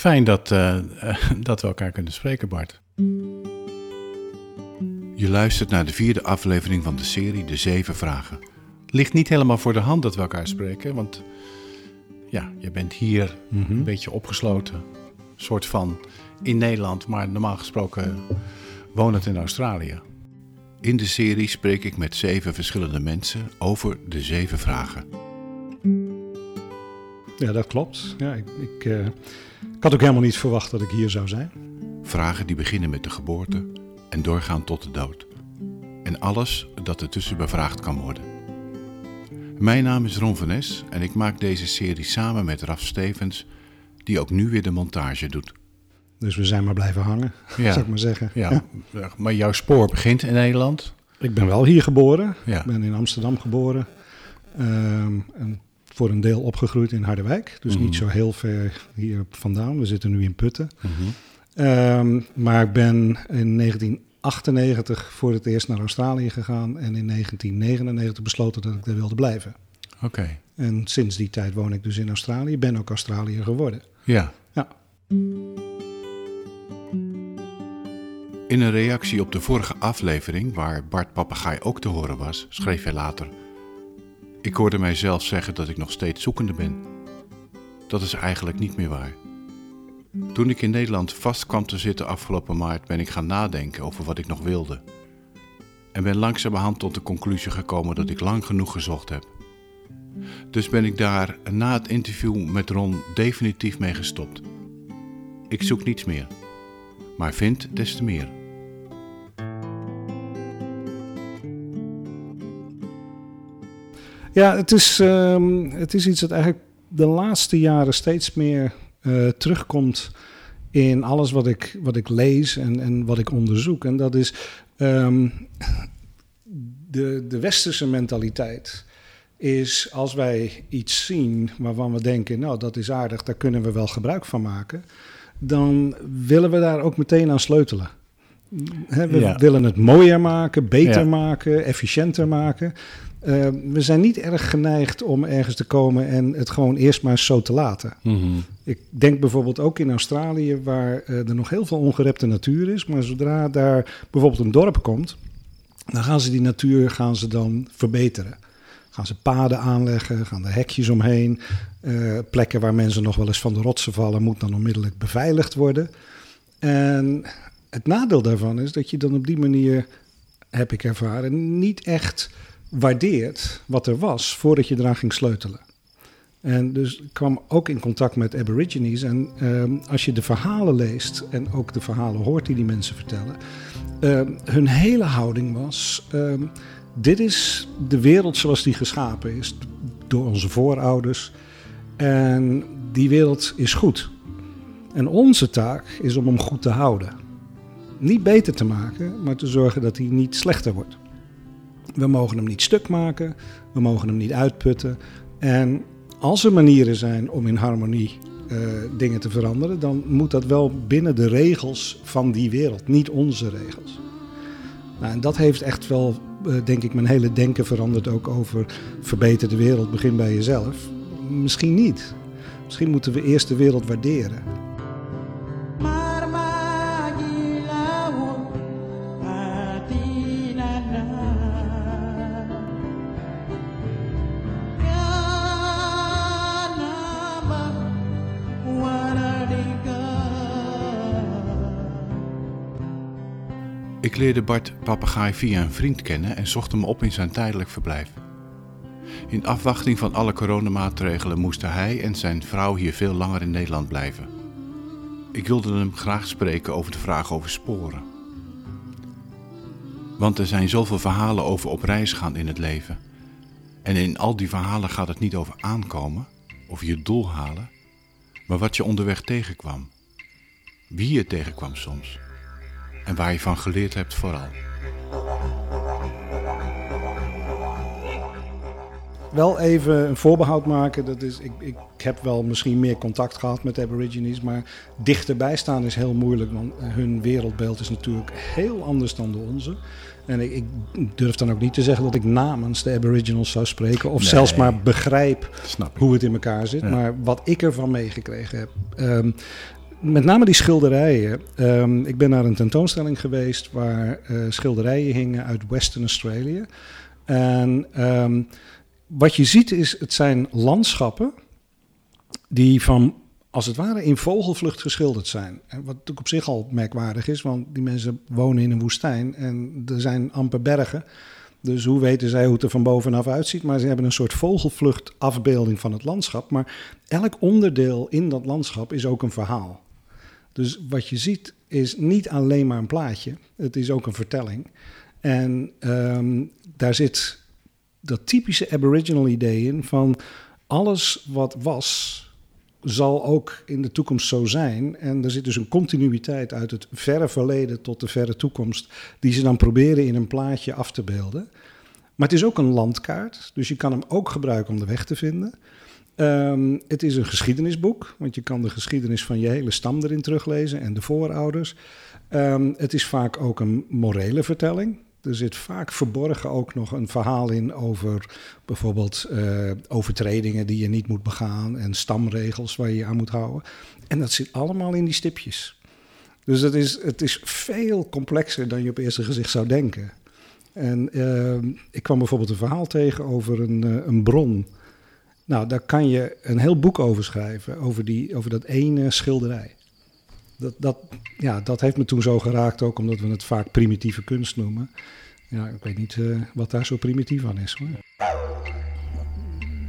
Fijn dat, eh, dat we elkaar kunnen spreken, Bart. Je luistert naar de vierde aflevering van de serie De Zeven Vragen. Ligt niet helemaal voor de hand dat we elkaar spreken, want ja, je bent hier een beetje opgesloten. soort van in Nederland, maar normaal gesproken wonend in Australië. In de serie spreek ik met zeven verschillende mensen over de zeven vragen. Ja, dat klopt. Ja, ik, ik, eh, ik had ook helemaal niet verwacht dat ik hier zou zijn. Vragen die beginnen met de geboorte en doorgaan tot de dood. En alles dat ertussen bevraagd kan worden. Mijn naam is Ron van Nes en ik maak deze serie samen met Raf Stevens, die ook nu weer de montage doet. Dus we zijn maar blijven hangen, Ja. zou ik maar zeggen. Ja, maar jouw spoor begint in Nederland. Ik ben wel hier geboren. Ja. Ik ben in Amsterdam geboren. Ehm, en voor een deel opgegroeid in Harderwijk. Dus Mhm. niet zo heel ver hier vandaan. We zitten nu in Putten. Ehm, maar ik ben in 1998 voor het eerst naar Australië gegaan. En in 1999 besloten dat ik daar wilde blijven. Oké, En sinds die tijd woon ik dus in Australië. Ben ook Australiër geworden. ja. Ja. In een reactie op de vorige aflevering, waar Bart Papegaai ook te horen was, schreef hij later: Ik hoorde mijzelf zeggen dat ik nog steeds zoekende ben. Dat is eigenlijk niet meer waar. Toen ik in Nederland vast kwam te zitten afgelopen maart, ben ik gaan nadenken over wat ik nog wilde. En ben langzamerhand tot de conclusie gekomen dat ik lang genoeg gezocht heb. Dus ben ik daar na het interview met Ron definitief mee gestopt. Ik zoek niets meer, maar vind des te meer. Ja, het is, ehm, het is iets dat eigenlijk de laatste jaren steeds meer eh, terugkomt in alles wat ik, wat ik lees en, en wat ik onderzoek. En dat is ehm, de, de westerse mentaliteit. Is als wij iets zien waarvan we denken, nou dat is aardig, daar kunnen we wel gebruik van maken. Dan willen we daar ook meteen aan sleutelen. We Ja. willen het mooier maken, beter Ja. maken, efficiënter maken. Uh, we zijn niet erg geneigd om ergens te komen en het gewoon eerst maar zo te laten. Ik denk bijvoorbeeld ook in Australië, waar uh, er nog heel veel ongerepte natuur is. Maar zodra daar bijvoorbeeld een dorp komt, dan gaan ze die natuur gaan ze dan verbeteren. Gaan ze paden aanleggen, gaan er hekjes omheen. Uh, plekken waar mensen nog wel eens van de rotsen vallen, moet dan onmiddellijk beveiligd worden. En het nadeel daarvan is dat je dan op die manier, heb ik ervaren, niet echt waardeert wat er was voordat je eraan ging sleutelen. En dus kwam ook in contact met Aborigines. En um, als je de verhalen leest en ook de verhalen hoort die die mensen vertellen, um, hun hele houding was: um, dit is de wereld zoals die geschapen is door onze voorouders. En die wereld is goed. En onze taak is om hem goed te houden. Niet beter te maken, maar te zorgen dat hij niet slechter wordt. We mogen hem niet stuk maken, we mogen hem niet uitputten. En als er manieren zijn om in harmonie uh, dingen te veranderen, dan moet dat wel binnen de regels van die wereld, niet onze regels. Nou, en dat heeft echt wel, uh, denk ik, mijn hele denken veranderd ook over verbeter de wereld, begin bij jezelf. Misschien niet. Misschien moeten we eerst de wereld waarderen. Leerde Bart Papegaai via een vriend kennen en zocht hem op in zijn tijdelijk verblijf. In afwachting van alle coronamaatregelen moesten hij en zijn vrouw hier veel langer in Nederland blijven. Ik wilde hem graag spreken over de vraag over sporen. Want er zijn zoveel verhalen over op reis gaan in het leven. En in al die verhalen gaat het niet over aankomen of je doel halen, maar wat je onderweg tegenkwam. Wie je tegenkwam soms en waar je van geleerd hebt vooral. Wel even een voorbehoud maken. Dat is, ik, ik heb wel misschien meer contact gehad met Aborigines, maar dichterbij staan is heel moeilijk, want hun wereldbeeld is natuurlijk heel anders dan de onze. En ik, ik durf dan ook niet te zeggen dat ik namens de Aboriginals zou spreken, of Nee. zelfs maar begrijp hoe het in elkaar zit. Ja. Maar wat ik ervan meegekregen heb. ehm, met name die schilderijen. Ehm, ik ben naar een tentoonstelling geweest waar uh, schilderijen hingen uit Western Australië. En um, wat je ziet is, het zijn landschappen die van, als het ware, in vogelvlucht geschilderd zijn. En wat natuurlijk op zich al merkwaardig is, want die mensen wonen in een woestijn en er zijn amper bergen. Dus hoe weten zij hoe het er van bovenaf uitziet? Maar ze hebben een soort vogelvlucht afbeelding van het landschap. Maar elk onderdeel in dat landschap is ook een verhaal. Dus wat je ziet is niet alleen maar een plaatje, het is ook een vertelling. En um, daar zit dat typische Aboriginal idee in van alles wat was, zal ook in de toekomst zo zijn. En er zit dus een continuïteit uit het verre verleden tot de verre toekomst, die ze dan proberen in een plaatje af te beelden. Maar het is ook een landkaart, dus je kan hem ook gebruiken om de weg te vinden. Um, het is een geschiedenisboek, want je kan de geschiedenis van je hele stam erin teruglezen en de voorouders. Um, het is vaak ook een morele vertelling. Er zit vaak verborgen ook nog een verhaal in over bijvoorbeeld uh, overtredingen die je niet moet begaan en stamregels waar je je aan moet houden. En dat zit allemaal in die stipjes. Dus het is, het is veel complexer dan je op eerste gezicht zou denken. En uh, ik kwam bijvoorbeeld een verhaal tegen over een, uh, een bron. Nou, daar kan je een heel boek over schrijven, over, die, over dat ene schilderij. Dat, dat, ja, dat heeft me toen zo geraakt, ook omdat we het vaak primitieve kunst noemen. Ja, ik weet niet uh, wat daar zo primitief aan is. Hoor.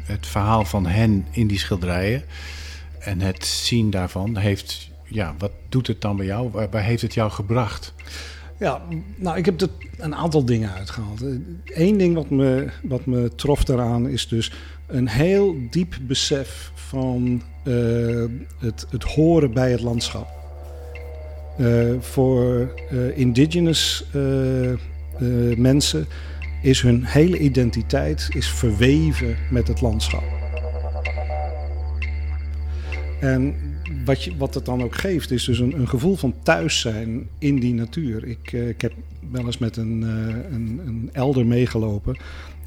Het verhaal van hen in die schilderijen en het zien daarvan heeft, ja, wat doet het dan bij jou? Waar, waar heeft het jou gebracht? Ja, nou, ik heb er een aantal dingen uitgehaald. Eén ding wat me, wat me trof daaraan is dus een heel diep besef van uh, het, het horen bij het landschap. Uh, voor uh, indigenous mensen is hun hele identiteit is verweven met het landschap. En wat, je, wat het dan ook geeft, is dus een, een gevoel van thuis zijn in die natuur. Ik, ik heb wel eens met een, een, een elder meegelopen.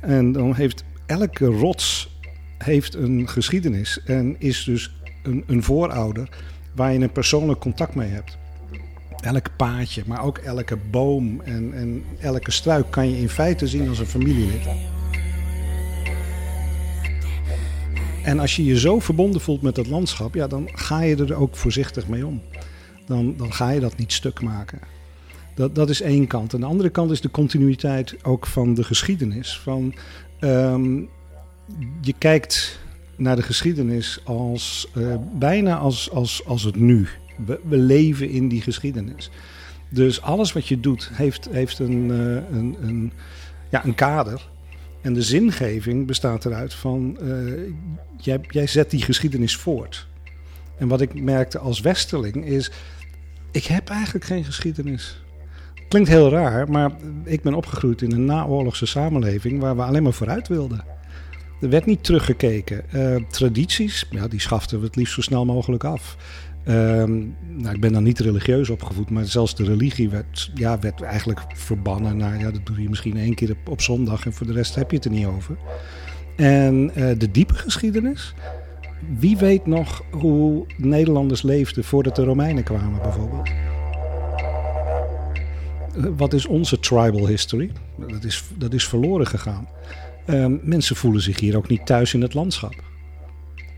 En dan heeft elke rots heeft een geschiedenis en is dus een, een voorouder waar je een persoonlijk contact mee hebt. Elk paadje, maar ook elke boom en, en elke struik kan je in feite zien als een familielid. En als je je zo verbonden voelt met het landschap, ja, dan ga je er ook voorzichtig mee om. Dan, dan ga je dat niet stuk maken. Dat, dat is één kant. En de andere kant is de continuïteit ook van de geschiedenis. Van, um, je kijkt naar de geschiedenis als, uh, bijna als, als, als het nu. We, we, leven in die geschiedenis. Dus alles wat je doet heeft, heeft een, uh, een, een, ja, een kader. En de zingeving bestaat eruit van, uh, jij, jij zet die geschiedenis voort. En wat ik merkte als westerling is, ik heb eigenlijk geen geschiedenis. Klinkt heel raar, maar ik ben opgegroeid in een naoorlogse samenleving waar we alleen maar vooruit wilden. Er werd niet teruggekeken. Uh, tradities, ja, die schaften we het liefst zo snel mogelijk af. Um, nou, ik ben dan niet religieus opgevoed, maar zelfs de religie werd, ja, werd eigenlijk verbannen. Nou ja, dat doe je misschien één keer op, zondag en voor de rest heb je het er niet over. En uh, de diepe geschiedenis. Wie weet nog hoe Nederlanders leefden voordat de Romeinen kwamen, bijvoorbeeld? Uh, wat is onze tribal history? Dat is, dat is verloren gegaan. Uh, mensen voelen zich hier ook niet thuis in het landschap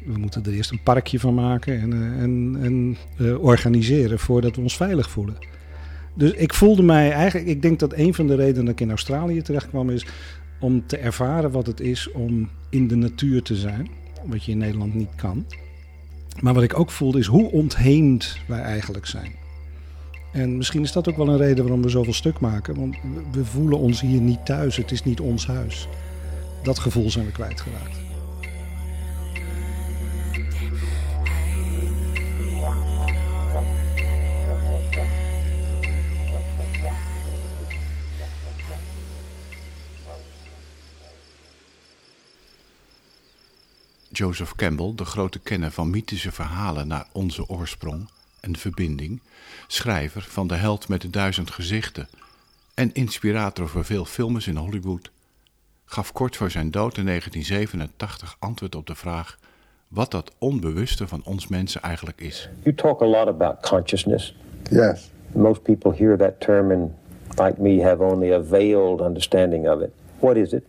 we moeten er eerst een parkje van maken en, uh, en, en uh, organiseren voordat we ons veilig voelen. Dus ik voelde mij eigenlijk, ik denk dat een van de redenen dat ik in Australië terecht kwam is om te ervaren wat het is om in de natuur te zijn, wat je in Nederland niet kan. Maar wat ik ook voelde is hoe ontheemd wij eigenlijk zijn. En misschien is dat ook wel een reden waarom we zoveel stuk maken, want we voelen ons hier niet thuis, het is niet ons huis. Dat gevoel zijn we kwijtgeraakt. Joseph Campbell, de grote kenner van mythische verhalen naar onze oorsprong en verbinding, schrijver van De Held met de Duizend Gezichten en inspirator voor veel films in Hollywood, gaf kort voor zijn dood in 1987 antwoord op de vraag wat dat onbewuste van ons mensen eigenlijk is. You talk a lot about consciousness. Yes. Most people hear that term and, like me, have only a veiled understanding of it. What is it?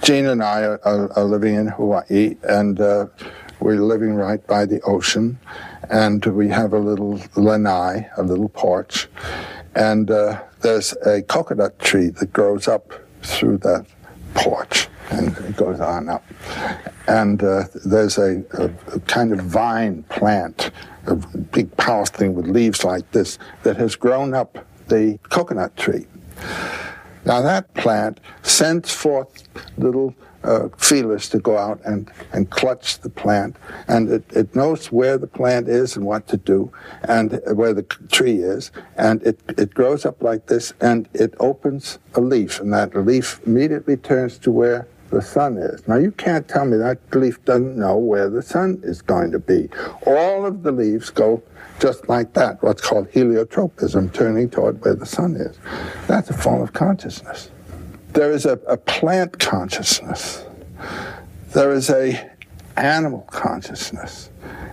Gene and I are, are, are living in Hawaii, and uh, we're living right by the ocean, and we have a little lanai, a little porch, and uh, there's a coconut tree that grows up through that porch and it goes on up. And uh, there's a, a, a, kind of vine plant, a big powerful thing with leaves like this, that has grown up the coconut tree. Now that plant sends forth little uh, feelers to go out and, and clutch the plant. And it, it knows where the plant is and what to do, and where the tree is. And it, it grows up like this, and it opens a leaf, and that leaf immediately turns to where the sun is. Now, you can't tell me that leaf doesn't know where the sun is going to be. All of the leaves go just like that, what's called heliotropism, turning toward where the sun is. That's a form of consciousness. There is a, a plant consciousness. There is a animal consciousness.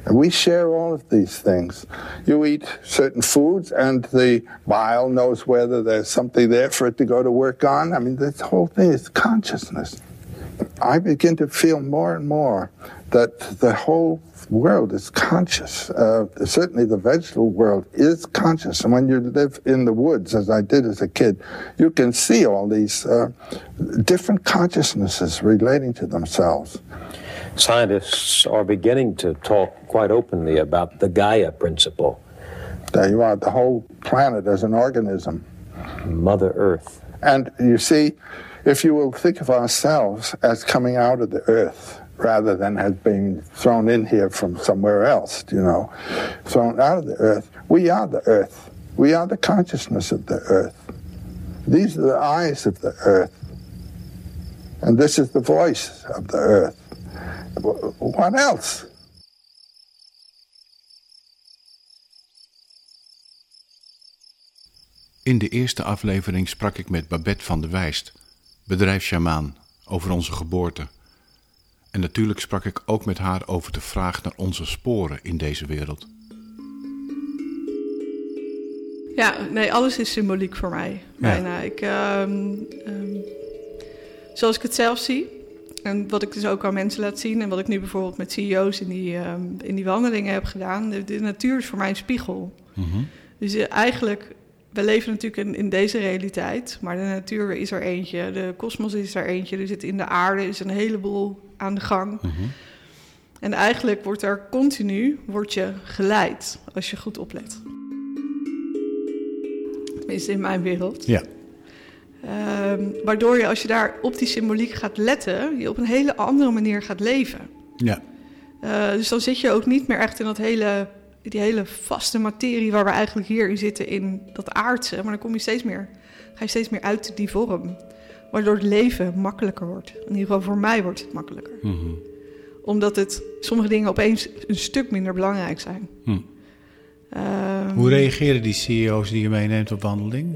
And we share all of these things. You eat certain foods, and the bile knows whether there's something there for it to go to work on. I mean, this whole thing is consciousness. I begin to feel more and more that the whole world is conscious. Uh, certainly, the vegetable world is conscious. And when you live in the woods, as I did as a kid, you can see all these uh, different consciousnesses relating to themselves. Scientists are beginning to talk quite openly about the Gaia principle. There you are, the whole planet as an organism. Mother Earth. And you see, if you will think of ourselves as coming out of the earth rather than as being thrown in here from somewhere else, you know, thrown out of the earth, we are the earth. We are the consciousness of the earth. These are the eyes of the earth. And this is the voice of the earth. What else? In de eerste aflevering sprak ik met Babette van de Wijst, bedrijfsjamaan, over onze geboorte. En natuurlijk sprak ik ook met haar over de vraag naar onze sporen in deze wereld. Ja, nee, alles is symboliek voor mij. Bijna. Ik, ehm, ehm, zoals ik het zelf zie, en wat ik dus ook aan mensen laat zien, en wat ik nu bijvoorbeeld met CEO's in die, ehm, in die wandelingen heb gedaan, de, natuur is voor mij een spiegel. Mhm. Dus eh, eigenlijk we leven natuurlijk in, in, deze realiteit, maar de natuur is er eentje, de kosmos is er eentje, er zit in de aarde is een heleboel aan de gang. Mhm. En eigenlijk wordt er continu wordt je geleid als je goed oplet. Tenminste in mijn wereld. Ja. Ehm, waardoor je als je daar op die symboliek gaat letten, je op een hele andere manier gaat leven. Ja. Uh, dus dan zit je ook niet meer echt in dat hele die hele vaste materie waar we eigenlijk hier in zitten, in dat aardse. Maar dan kom je steeds meer, ga je steeds meer uit die vorm. Waardoor het leven makkelijker wordt. In ieder geval voor mij wordt het makkelijker. Mhm. Omdat het, sommige dingen opeens een stuk minder belangrijk zijn. Hm. Ehm, Hoe reageren die CEO's die je meeneemt op wandeling?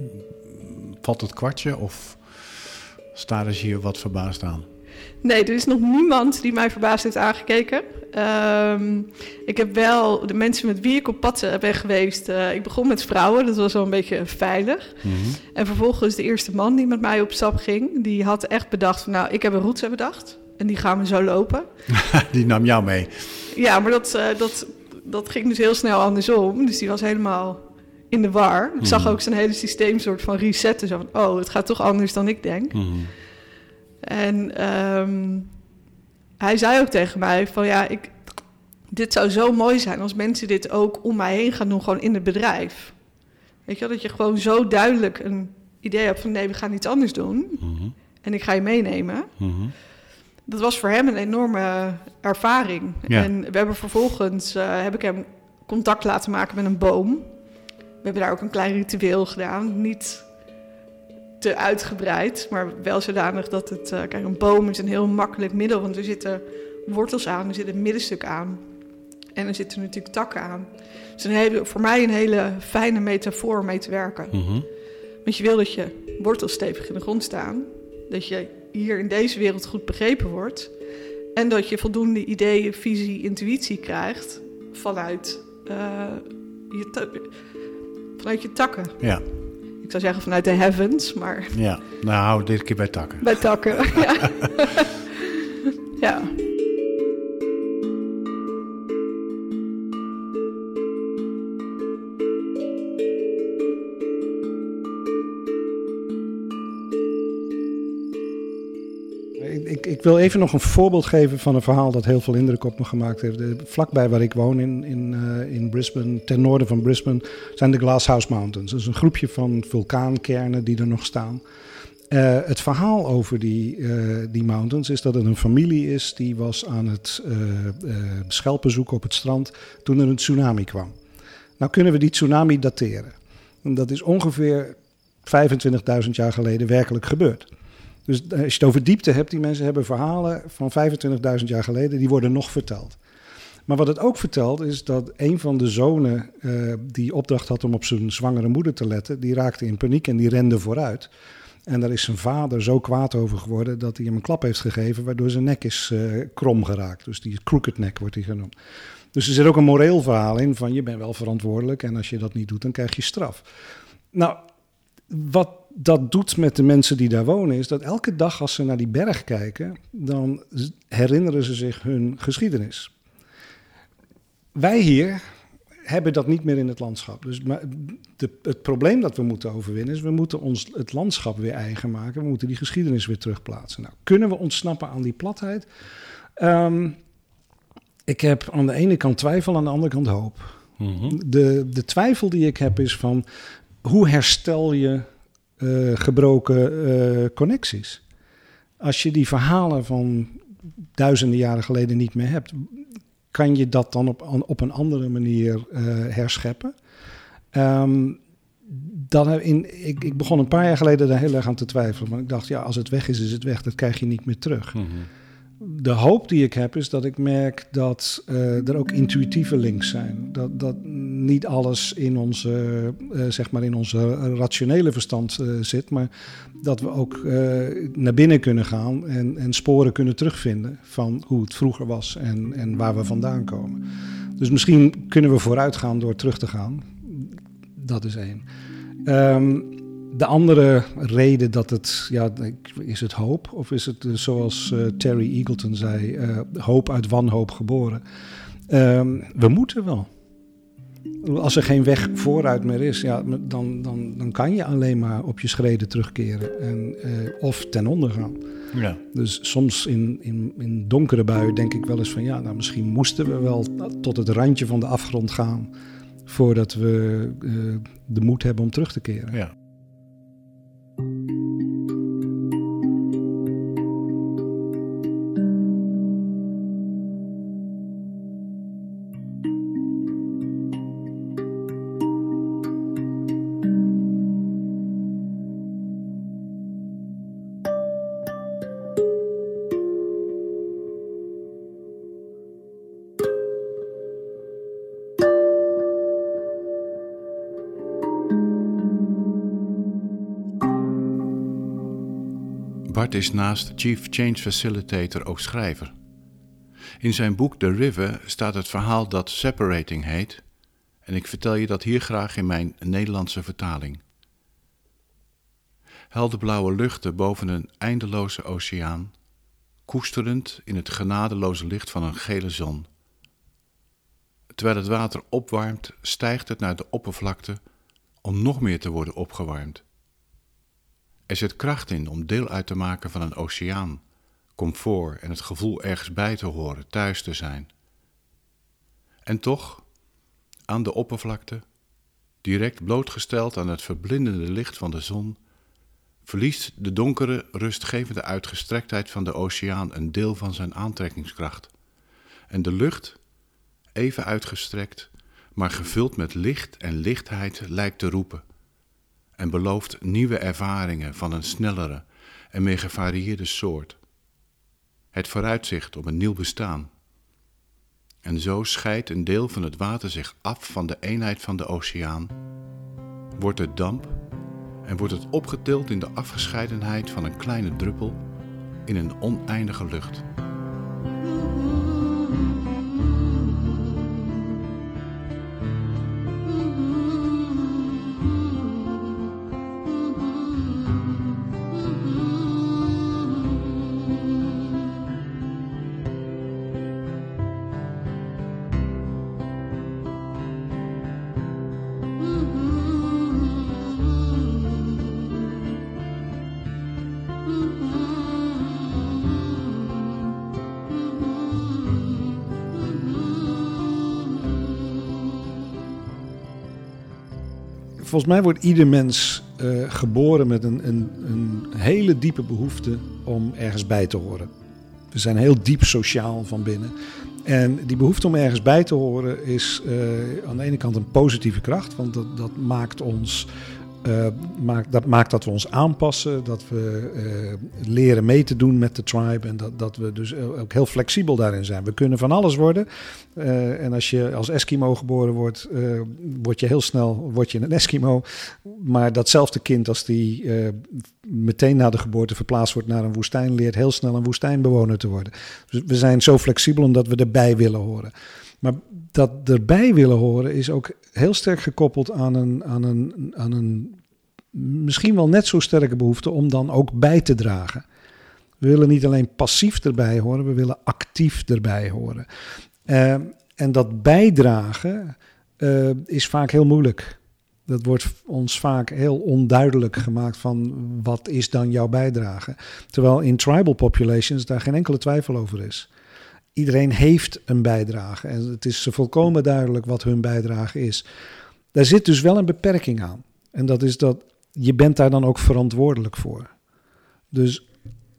Valt het kwartje of staren ze hier wat verbaasd aan? Nee, er is nog niemand die mij verbaasd heeft aangekeken. Ehm, ik heb wel de mensen met wie ik op pad ben geweest. Uh, ik begon met vrouwen, dat was wel een beetje veilig. Mhm. En vervolgens de eerste man die met mij op stap ging, die had echt bedacht: van, Nou, ik heb een route bedacht en die gaan we zo lopen. die nam jou mee. Ja, maar dat, uh, dat, dat ging dus heel snel andersom. Dus die was helemaal in de war. Ik zag mhm. ook zijn hele systeem soort van resetten. Zo van: Oh, het gaat toch anders dan ik denk. Mhm. En um, hij zei ook tegen mij van ja, ik, dit zou zo mooi zijn als mensen dit ook om mij heen gaan doen, gewoon in het bedrijf. Weet je, dat je gewoon zo duidelijk een idee hebt van nee, we gaan iets anders doen. Mhm. En ik ga je meenemen. Mhm. Dat was voor hem een enorme ervaring. En we hebben vervolgens, uh, heb ik hem contact laten maken met een boom. We hebben daar ook een klein ritueel gedaan. Niet te uitgebreid, maar wel zodanig dat het... Uh, kijk, een boom is een heel makkelijk middel, want er zitten wortels aan, er zit een middenstuk aan. En er zitten natuurlijk takken aan. Het is een hele, voor mij een hele fijne metafoor om mee te werken. Mhm. Want je wil dat je wortels stevig in de grond staan. Dat je hier in deze wereld goed begrepen wordt. En dat je voldoende ideeën, visie, intuïtie krijgt vanuit, uh, je, vanuit je takken. Ja. Ik zou zeggen vanuit de heavens, maar... Ja, nou, dit keer bij takken. Bij takken, ja. ja. Ik, wil even nog een voorbeeld geven van een verhaal dat heel veel indruk op me gemaakt heeft. Vlakbij waar ik woon in, in, uh, in Brisbane, ten noorden van Brisbane, zijn de Glasshouse Mountains. Dat is een groepje van vulkaankernen die er nog staan. Uh, het verhaal over die, die mountains is dat het een familie is die was aan het schelpen zoeken op het strand toen er een tsunami kwam. Nou kunnen we die tsunami dateren. En dat is ongeveer 25.000 jaar geleden werkelijk gebeurd. Dus als je het over diepte hebt, die mensen hebben verhalen van 25.000 jaar geleden, die worden nog verteld. Maar wat het ook vertelt is dat een van de zonen uh, die opdracht had om op zijn zwangere moeder te letten, die raakte in paniek en die rende vooruit. En daar is zijn vader zo kwaad over geworden dat hij hem een klap heeft gegeven, waardoor zijn nek is uh, krom geraakt. Dus die crooked neck wordt hij genoemd. Dus er zit ook een moreel verhaal in van je bent wel verantwoordelijk en als je dat niet doet, dan krijg je straf. Nou, wat dat doet met de mensen die daar wonen, is dat elke dag als ze naar die berg kijken, dan herinneren ze zich hun geschiedenis. Wij hier hebben dat niet meer in het landschap. Dus de, het probleem dat we moeten overwinnen is, we moeten ons het landschap weer eigen maken. We moeten die geschiedenis weer terugplaatsen. Nou, kunnen we ontsnappen aan die platheid? Um, ik heb aan de ene kant twijfel, aan de andere kant hoop. Mm de, de twijfel die ik heb is van, hoe herstel je gebroken uh, connecties. Als je die verhalen van duizenden jaren geleden niet meer hebt, kan je dat dan op, op een andere manier uh, herscheppen. Um, dan in, ik, ik, begon een paar jaar geleden daar heel erg aan te twijfelen. Maar ik dacht, ja, als het weg is, is het weg. Dat krijg je niet meer terug. -hmm de hoop die ik heb is dat ik merk dat uh, er ook intuïtieve links zijn. Dat, dat niet alles in onze, uh, zeg maar in onze rationele verstand uh, zit, maar dat we ook naar binnen kunnen gaan en, en sporen kunnen terugvinden van hoe het vroeger was en, en waar we vandaan komen. Dus misschien kunnen we vooruit gaan door terug te gaan. Dat is één. Um, de andere reden dat het, ja, is het hoop? Of is het uh, zoals uh, Terry Eagleton zei, uh, hoop uit wanhoop geboren? Um, we moeten wel. Als er geen weg vooruit meer is, ja, dan, dan, dan kan je alleen maar op je schreden terugkeren en, of ten onder gaan. Ja. Dus soms in, in, in donkere buien denk ik wel eens van ja, nou misschien moesten we wel tot het randje van de afgrond gaan voordat we de moed hebben om terug te keren. Ja. Bart is naast Chief Change Facilitator ook schrijver. In zijn boek The River staat het verhaal dat Separating heet, en ik vertel je dat hier graag in mijn Nederlandse vertaling. Helderblauwe luchten boven een eindeloze oceaan, koesterend in het genadeloze licht van een gele zon. Terwijl het water opwarmt, stijgt het naar de oppervlakte om nog meer te worden opgewarmd. Er zit kracht in om deel uit te maken van een oceaan, comfort en het gevoel ergens bij te horen, thuis te zijn. En toch, aan de oppervlakte, direct blootgesteld aan het verblindende licht van de zon, verliest de donkere, rustgevende uitgestrektheid van de oceaan een deel van zijn aantrekkingskracht. En de lucht, even uitgestrekt, maar gevuld met licht en lichtheid, lijkt te roepen en belooft nieuwe ervaringen van een snellere en meer gevarieerde soort. Het vooruitzicht op een nieuw bestaan. En zo scheidt een deel van het water zich af van de eenheid van de oceaan, wordt het damp en wordt het opgetild in de afgescheidenheid van een kleine druppel in een oneindige lucht. Volgens mij wordt ieder mens uh, geboren met een, een, een, hele diepe behoefte om ergens bij te horen. We zijn heel diep sociaal van binnen. En die behoefte om ergens bij te horen is uh, aan de ene kant een positieve kracht, want dat, dat maakt ons uh, maakt, dat maakt dat we ons aanpassen, dat we uh, leren mee te doen met de tribe en dat, dat we dus ook heel flexibel daarin zijn. We kunnen van alles worden. Uh, en als je als Eskimo geboren wordt, word je heel snel word je een Eskimo. Maar datzelfde kind, als die meteen na de geboorte verplaatst wordt naar een woestijn, leert heel snel een woestijnbewoner te worden. Dus we zijn zo flexibel omdat we erbij willen horen. Maar dat erbij willen horen is ook heel sterk gekoppeld aan een, aan een, aan een misschien wel net zo sterke behoefte om dan ook bij te dragen. We willen niet alleen passief erbij horen, we willen actief erbij horen. Uh, en dat bijdragen uh, is vaak heel moeilijk. Dat wordt ons vaak heel onduidelijk gemaakt van wat is dan jouw bijdrage. Terwijl in tribal populations daar geen enkele twijfel over is iedereen heeft een bijdrage. En het is volkomen duidelijk wat hun bijdrage is. Daar zit dus wel een beperking aan. En dat is dat je bent daar dan ook verantwoordelijk voor. Dus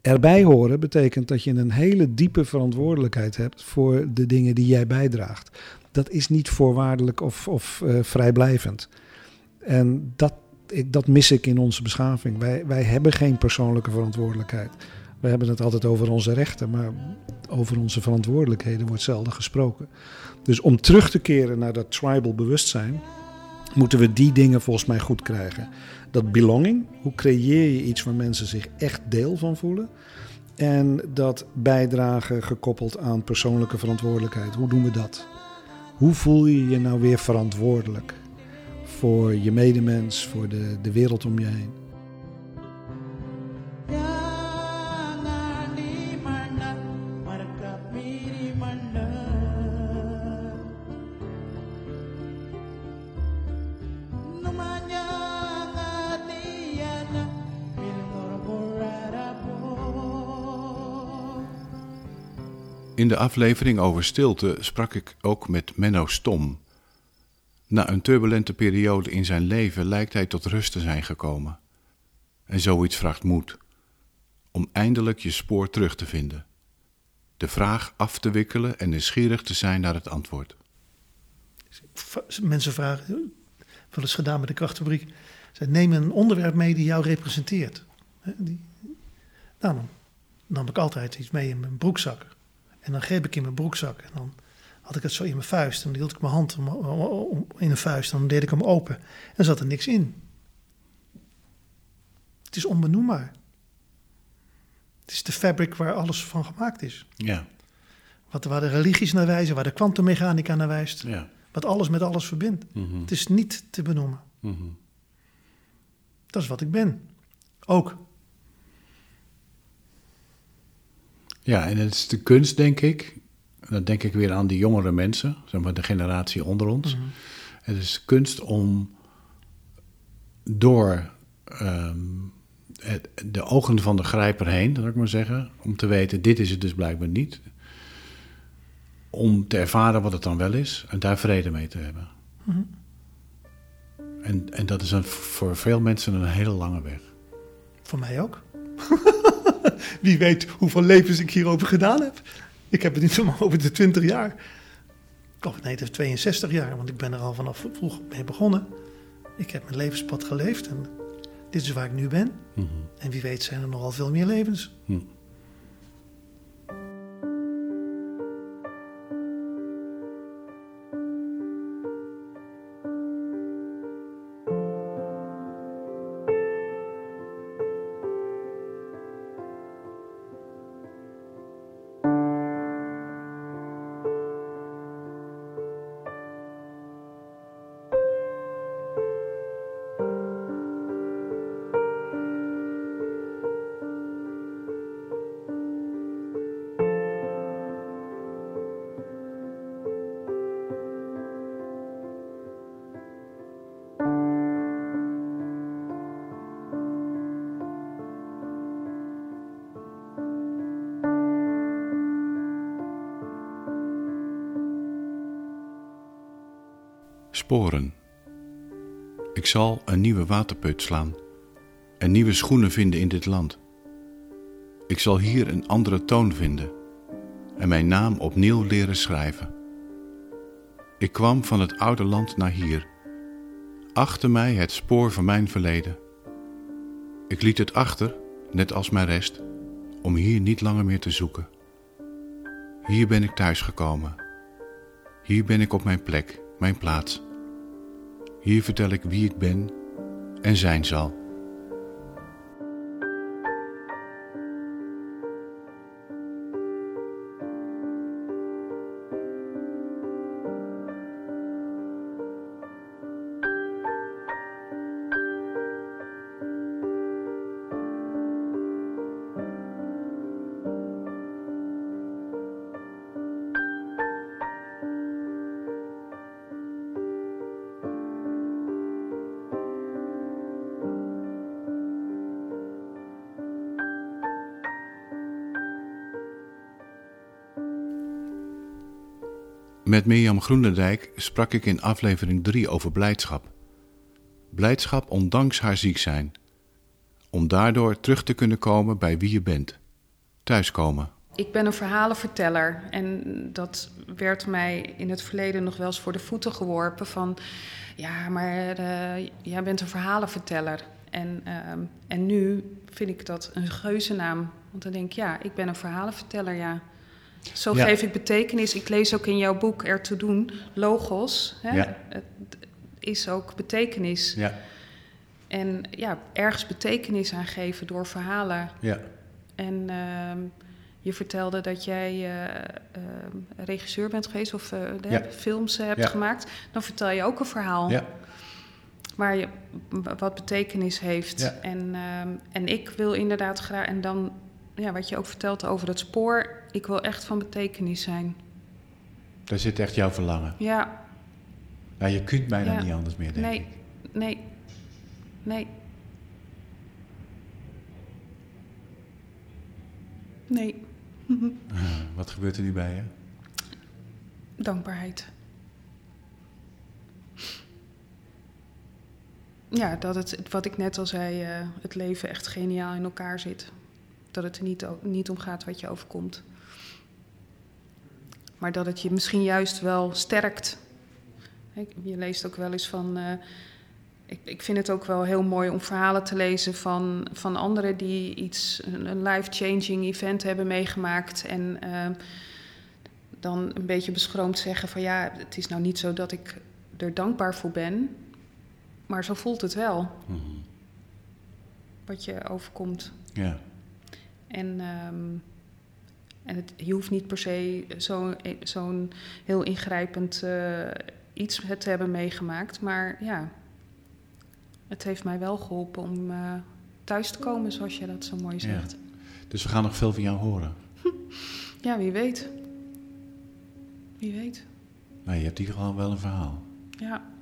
erbij horen betekent dat je een hele diepe verantwoordelijkheid hebt voor de dingen die jij bijdraagt. Dat is niet voorwaardelijk of, of uh, vrijblijvend. En dat, dat mis ik in onze beschaving. Wij, wij hebben geen persoonlijke verantwoordelijkheid. We hebben het altijd over onze rechten, maar over onze verantwoordelijkheden wordt zelden gesproken. Dus om terug te keren naar dat tribal bewustzijn, moeten we die dingen volgens mij goed krijgen. Dat belonging, hoe creëer je iets waar mensen zich echt deel van voelen? En dat bijdragen gekoppeld aan persoonlijke verantwoordelijkheid. Hoe doen we dat? Hoe voel je je nou weer verantwoordelijk voor je medemens, voor de, de wereld om je heen? De aflevering over stilte sprak ik ook met Menno Stom. Na een turbulente periode in zijn leven lijkt hij tot rust te zijn gekomen. En zoiets vraagt moed. Om eindelijk je spoor terug te vinden. De vraag af te wikkelen en nieuwsgierig te zijn naar het antwoord. Mensen vragen, wel eens gedaan met de krachtfabriek. Zij nemen een onderwerp mee die jou representeert. Nou, dan nam ik altijd iets mee in mijn broekzak. En dan greep ik in mijn broekzak en dan had ik het zo in mijn vuist. En dan hield ik mijn hand in een vuist en dan deed ik hem open. En zat er niks in. Het is onbenoembaar. Het is de fabric waar alles van gemaakt is. Ja. Wat, waar de religies naar wijzen, waar de kwantummechanica naar wijst. Ja. Wat alles met alles verbindt. Mhm. Het is niet te benoemen. Mhm. Dat is wat ik ben. Ook. Ja, en het is de kunst, denk ik. Dan denk ik weer aan die jongere mensen, zeg maar de generatie onder ons. Mhm. Het is kunst om door ehm, het- de ogen van de grijper heen, zal ik maar zeggen, om te weten, dit is het dus blijkbaar niet. Om te ervaren wat het dan wel is en daar vrede mee te hebben. Mhm. En, en dat is een, voor veel mensen een hele lange weg. Voor mij ook. Wie weet hoeveel levens ik hierover gedaan heb. Ik heb het niet zomaar over de 20 jaar. Of nee, het is 62 jaar, want ik ben er al vanaf vroeg mee begonnen. Ik heb mijn levenspad geleefd en dit is waar ik nu ben. Mhm. En wie weet zijn er nogal veel meer levens. Hm. Sporen. Ik zal een nieuwe waterput slaan en nieuwe schoenen vinden in dit land. Ik zal hier een andere toon vinden en mijn naam opnieuw leren schrijven. Ik kwam van het oude land naar hier. Achter mij het spoor van mijn verleden. Ik liet het achter, net als mijn rest, om hier niet langer meer te zoeken. Hier ben ik thuisgekomen. Hier ben ik op mijn plek, mijn plaats. Hier vertel ik wie ik ben en zijn zal. Met Mirjam Groenendijk sprak ik in aflevering 3 over blijdschap. Blijdschap ondanks haar ziek zijn. Om daardoor terug te kunnen komen bij wie je bent. Thuiskomen. Ik ben een verhalenverteller en dat werd mij in het verleden nog wel eens voor de voeten geworpen van ja, maar uh, jij bent een verhalenverteller. En, uh, en nu vind ik dat een geuzennaam. Want dan denk ik, ja, ik ben een verhalenverteller, ja. Zo geef ik betekenis. Ik lees ook in jouw boek Ertoe doen, logos. Hè? Ja. Het is ook betekenis. Ja. En ja, ergens betekenis aan geven door verhalen. Ja. En uh, je vertelde dat jij uh, uh, regisseur bent geweest of ja. films hebt gemaakt. Dan vertel je ook een verhaal. Ja. Waar je wat betekenis heeft. En, ehm, en ik wil inderdaad graag. En dan ja, wat je ook vertelt over het spoor, ik wil echt van betekenis zijn. Daar zit echt jouw verlangen. Ja. Nou, je kunt bijna ja. niet anders meer, denk nee. ik. Nee, nee. Nee. Wat gebeurt er nu bij je? Dankbaarheid. Ja, dat het, wat ik net al zei, uh, het leven echt geniaal in elkaar zit. Dat het er niet, niet om gaat wat je overkomt. Maar dat het je misschien juist wel sterkt. Je leest ook wel eens van. Uh, ik, ik, vind het ook wel heel mooi om verhalen te lezen van, van anderen die iets, een life-changing event hebben meegemaakt. En uh, dan een beetje beschroomd zeggen van ja, het is nou niet zo dat ik er dankbaar voor ben. Maar zo voelt het wel. Mm -hmm. Wat je overkomt. Ja. En, um, en het, je hoeft niet per se zo'n zo heel ingrijpend uh, iets te hebben meegemaakt. Maar ja, het heeft mij wel geholpen om uh, thuis te komen, zoals je dat zo mooi zegt. Ja. Dus we gaan nog veel van jou horen. ja, wie weet. Wie weet. Maar je hebt hier gewoon wel een verhaal. Ja.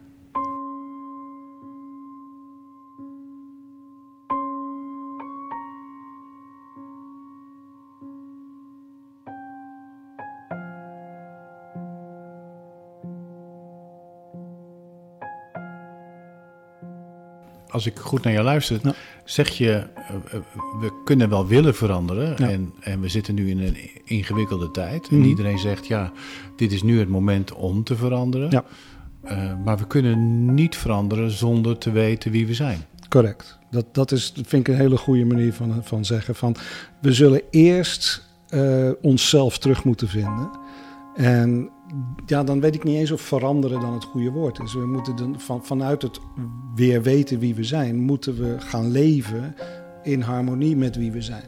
Als ik goed naar jou luister, zeg je, uh, we kunnen wel willen veranderen. En, en we zitten nu in een ingewikkelde tijd. En mhm. iedereen zegt, ja, dit is nu het moment om te veranderen. Ja. Uh, maar we kunnen niet veranderen zonder te weten wie we zijn. Correct. Dat, dat is, vind ik een hele goede manier van, van zeggen van... we zullen eerst uh, onszelf terug moeten vinden. En ja, dan weet ik niet eens of veranderen dan het goede woord is. We moeten dan van, vanuit het weer weten wie we zijn, moeten we gaan leven in harmonie met wie we zijn.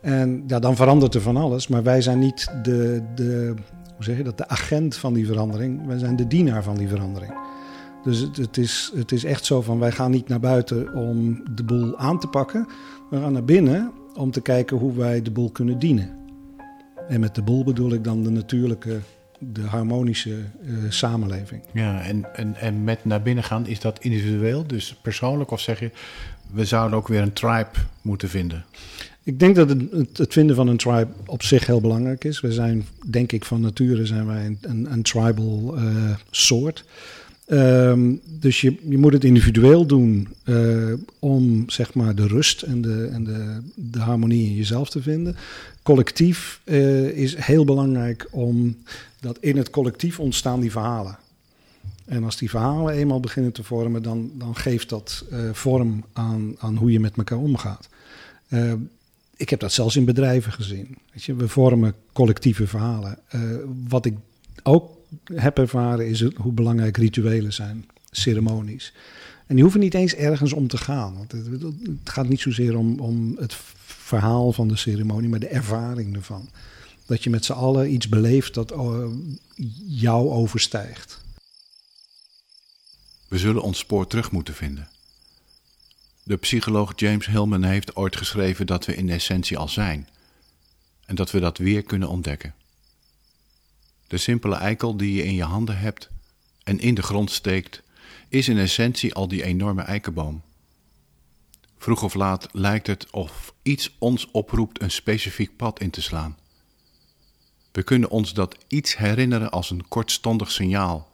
En ja, dan verandert er van alles, maar wij zijn niet de, de, hoe zeg je dat, de agent van die verandering. Wij zijn de dienaar van die verandering. Dus het, het, is, het is echt zo van wij gaan niet naar buiten om de boel aan te pakken. We gaan naar binnen om te kijken hoe wij de boel kunnen dienen. En met de boel bedoel ik dan de natuurlijke de harmonische uh, samenleving. Ja, en, en, en met naar binnen gaan, is dat individueel, dus persoonlijk? Of zeg je, we zouden ook weer een tribe moeten vinden? Ik denk dat het, het vinden van een tribe op zich heel belangrijk is. We zijn, denk ik, van nature zijn wij een, een, een tribal uh, soort. Ehm, dus je, je moet het individueel doen uh, om zeg maar de rust en de, en de, de harmonie in jezelf te vinden. Collectief uh, is heel belangrijk om dat in het collectief ontstaan die verhalen. En als die verhalen eenmaal beginnen te vormen, dan, dan geeft dat uh, vorm aan, aan hoe je met elkaar omgaat. ik heb dat zelfs in bedrijven gezien. Weet je, we vormen collectieve verhalen. wat ik ook heb ervaren is hoe belangrijk rituelen zijn, ceremonies. En die hoeven niet eens ergens om te gaan. Want het, het gaat niet zozeer om, om het verhaal van de ceremonie, maar de ervaring ervan. Dat je met z'n allen iets beleeft dat uh, jou overstijgt. We zullen ons spoor terug moeten vinden. De psycholoog James Hillman heeft ooit geschreven dat we in essentie al zijn. En dat we dat weer kunnen ontdekken. De simpele eikel die je in je handen hebt en in de grond steekt, is in essentie al die enorme eikenboom. Vroeg of laat lijkt het of iets ons oproept een specifiek pad in te slaan. We kunnen ons dat iets herinneren als een kortstondig signaal,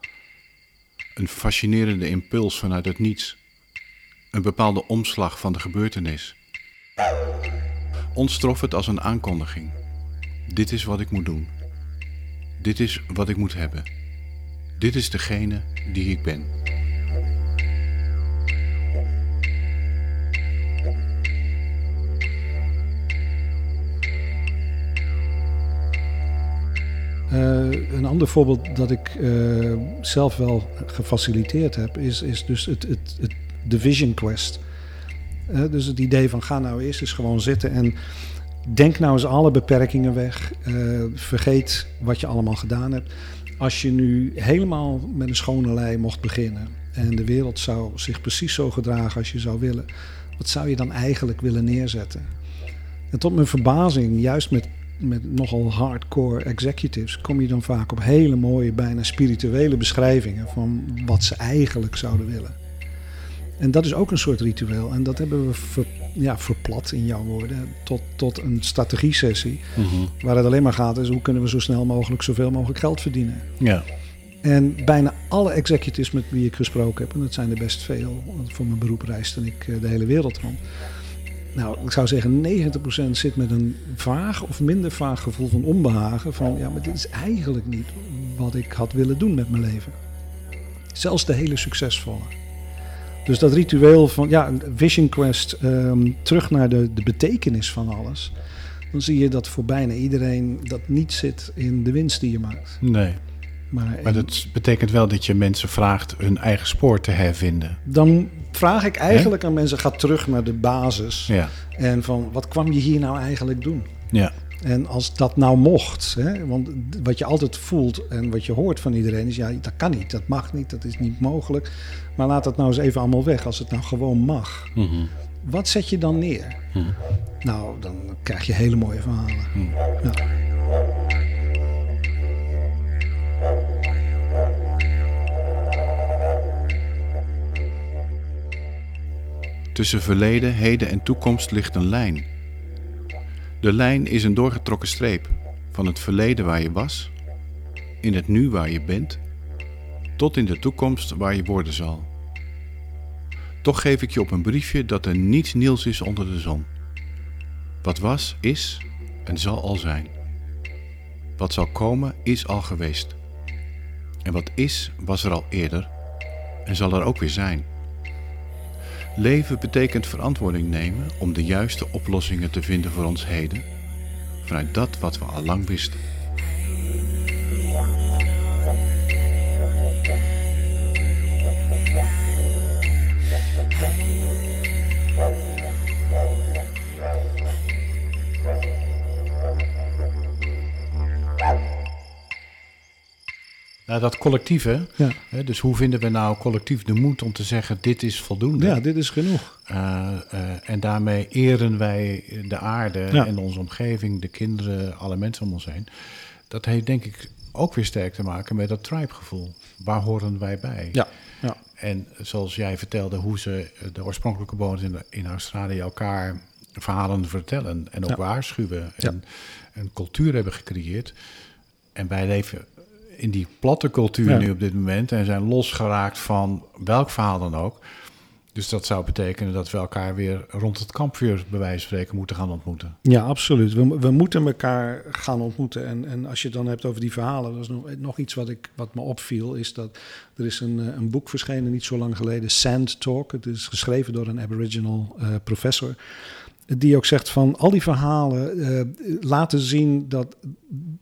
een fascinerende impuls vanuit het niets, een bepaalde omslag van de gebeurtenis. Ons trof het als een aankondiging. Dit is wat ik moet doen. Dit is wat ik moet hebben. Dit is degene die ik ben. Een ander voorbeeld dat ik uh, zelf wel gefaciliteerd heb, is, is dus het, het, de Vision Quest. Uh, dus het idee van ga nou eerst eens gewoon zitten en denk nou eens alle beperkingen weg. Uh, vergeet wat je allemaal gedaan hebt. Als je nu helemaal met een schone lei mocht beginnen en de wereld zou zich precies zo gedragen als je zou willen, wat zou je dan eigenlijk willen neerzetten? En tot mijn verbazing, juist met, met nogal hardcore executives, kom je dan vaak op hele mooie, bijna spirituele beschrijvingen van wat ze eigenlijk zouden willen. En dat is ook een soort ritueel. En dat hebben we ver, ja, verplat in jouw woorden tot, tot een strategie-sessie. Mm Waar het alleen maar gaat is hoe kunnen we zo snel mogelijk zoveel mogelijk geld verdienen. Ja. En bijna alle executives met wie ik gesproken heb, en dat zijn er best veel, want voor mijn beroep reisde ik eh, de hele wereld rond. Nou, ik zou zeggen 90% zit met een vaag of minder vaag gevoel van onbehagen. Van ja, maar dit is eigenlijk niet wat ik had willen doen met mijn leven. Zelfs de hele succesvolle. Dus dat ritueel van ja, Vision Quest, um, terug naar de, de betekenis van alles. Dan zie je dat voor bijna iedereen dat niet zit in de winst die je maakt. Nee. Maar, maar dat betekent wel dat je mensen vraagt hun eigen spoor te hervinden. Dan vraag ik eigenlijk aan mensen, ga terug naar de basis. Ja. En van, wat kwam je hier nou eigenlijk doen? Ja. En als dat nou mocht, hè, want wat je altijd voelt en wat je hoort van iedereen is, ja, dat kan niet, dat mag niet, dat is niet mogelijk. Maar laat dat nou eens even allemaal weg, als het nou gewoon mag. Mm Wat zet je dan neer? Mm Nou, dan krijg je hele mooie verhalen. Mm. Ja. Tussen verleden, heden en toekomst ligt een lijn. De lijn is een doorgetrokken streep van het verleden waar je was, in het nu waar je bent, tot in de toekomst waar je worden zal. Toch geef ik je op een briefje dat er niets nieuws is onder de zon. Wat was, is en zal al zijn. Wat zal komen, is al geweest. En wat is, was er al eerder en zal er ook weer zijn. Leven betekent verantwoording nemen om de juiste oplossingen te vinden voor ons heden, vanuit dat wat we al lang wisten. Dat collectieve. Ja. Hè, dus hoe vinden we nou collectief de moed om te zeggen: dit is voldoende? ja, dit is genoeg. Uh, uh, en daarmee eren wij de aarde Ja. en onze omgeving, de kinderen, alle mensen om ons heen. Dat heeft denk ik ook weer sterk te maken met dat tribe-gevoel. Waar horen wij bij? Ja, ja. En zoals jij vertelde, hoe ze de oorspronkelijke bewoners in, in Australië elkaar verhalen vertellen en ook Ja. waarschuwen. En een cultuur hebben gecreëerd. En wij leven in die platte cultuur nu op dit moment en zijn losgeraakt van welk verhaal dan ook. Dus dat zou betekenen dat we elkaar weer rond het kampvuur, bij wijze van spreken, moeten gaan ontmoeten. Ja, absoluut. We, we moeten elkaar gaan ontmoeten. En, en als je het dan hebt over die verhalen, dat is nog, nog iets wat, ik, wat me opviel, is dat er is een, een boek verschenen niet zo lang geleden, Sand Talk. Het is geschreven door een Aboriginal uh, professor. Die ook zegt van al die verhalen uh, laten zien dat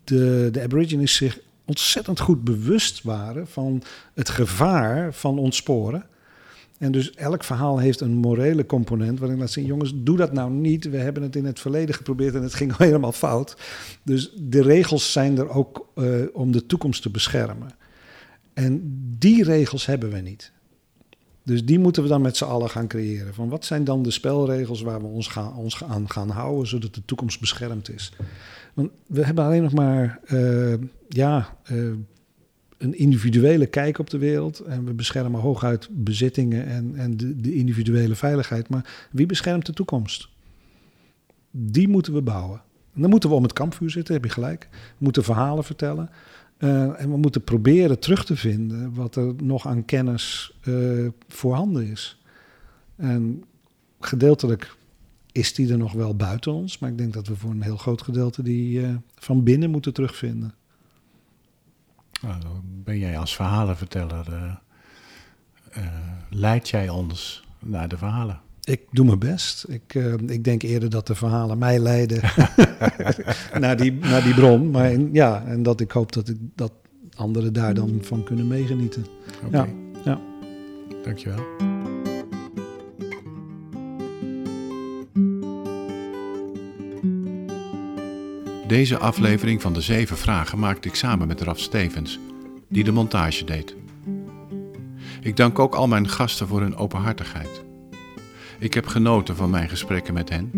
de, de Aborigines zich ontzettend goed bewust waren van het gevaar van ontsporen. En dus elk verhaal heeft een morele component waarin laat zien, jongens, doe dat nou niet. We hebben het in het verleden geprobeerd en het ging helemaal fout. Dus de regels zijn er ook uh, om de toekomst te beschermen. En die regels hebben we niet. Dus die moeten we dan met z'n allen gaan creëren. Van wat zijn dan de spelregels waar we ons, gaan, ons aan gaan houden, zodat de toekomst beschermd is? Want we hebben alleen nog maar uh, ja, uh, een individuele kijk op de wereld. En we beschermen hooguit bezittingen en, en de, de individuele veiligheid. Maar wie beschermt de toekomst? Die moeten we bouwen. En dan moeten we om het kampvuur zitten, heb je gelijk. We moeten verhalen vertellen. Uh, en we moeten proberen terug te vinden wat er nog aan kennis uh, voorhanden is. En gedeeltelijk is die er nog wel buiten ons. Maar ik denk dat we voor een heel groot gedeelte die uh, van binnen moeten terugvinden. Nou, ben jij als verhalenverteller, uh, uh, leid jij ons naar de verhalen? Ik doe mijn best. Ik, ik denk eerder dat de verhalen mij leiden naar, die, naar die bron. Maar in, ja, en dat ik hoop dat, ik, dat anderen daar dan van kunnen meegenieten. Oké. Ja, ja. Dankjewel. Deze aflevering van de Zeven Vragen maakte ik samen met Raf Stevens, die de montage deed. Ik dank ook al mijn gasten voor hun openhartigheid. Ik heb genoten van mijn gesprekken met hen.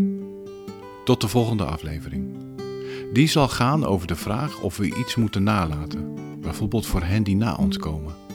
Tot de volgende aflevering. Die zal gaan over de vraag of we iets moeten nalaten, bijvoorbeeld voor hen die na ons komen.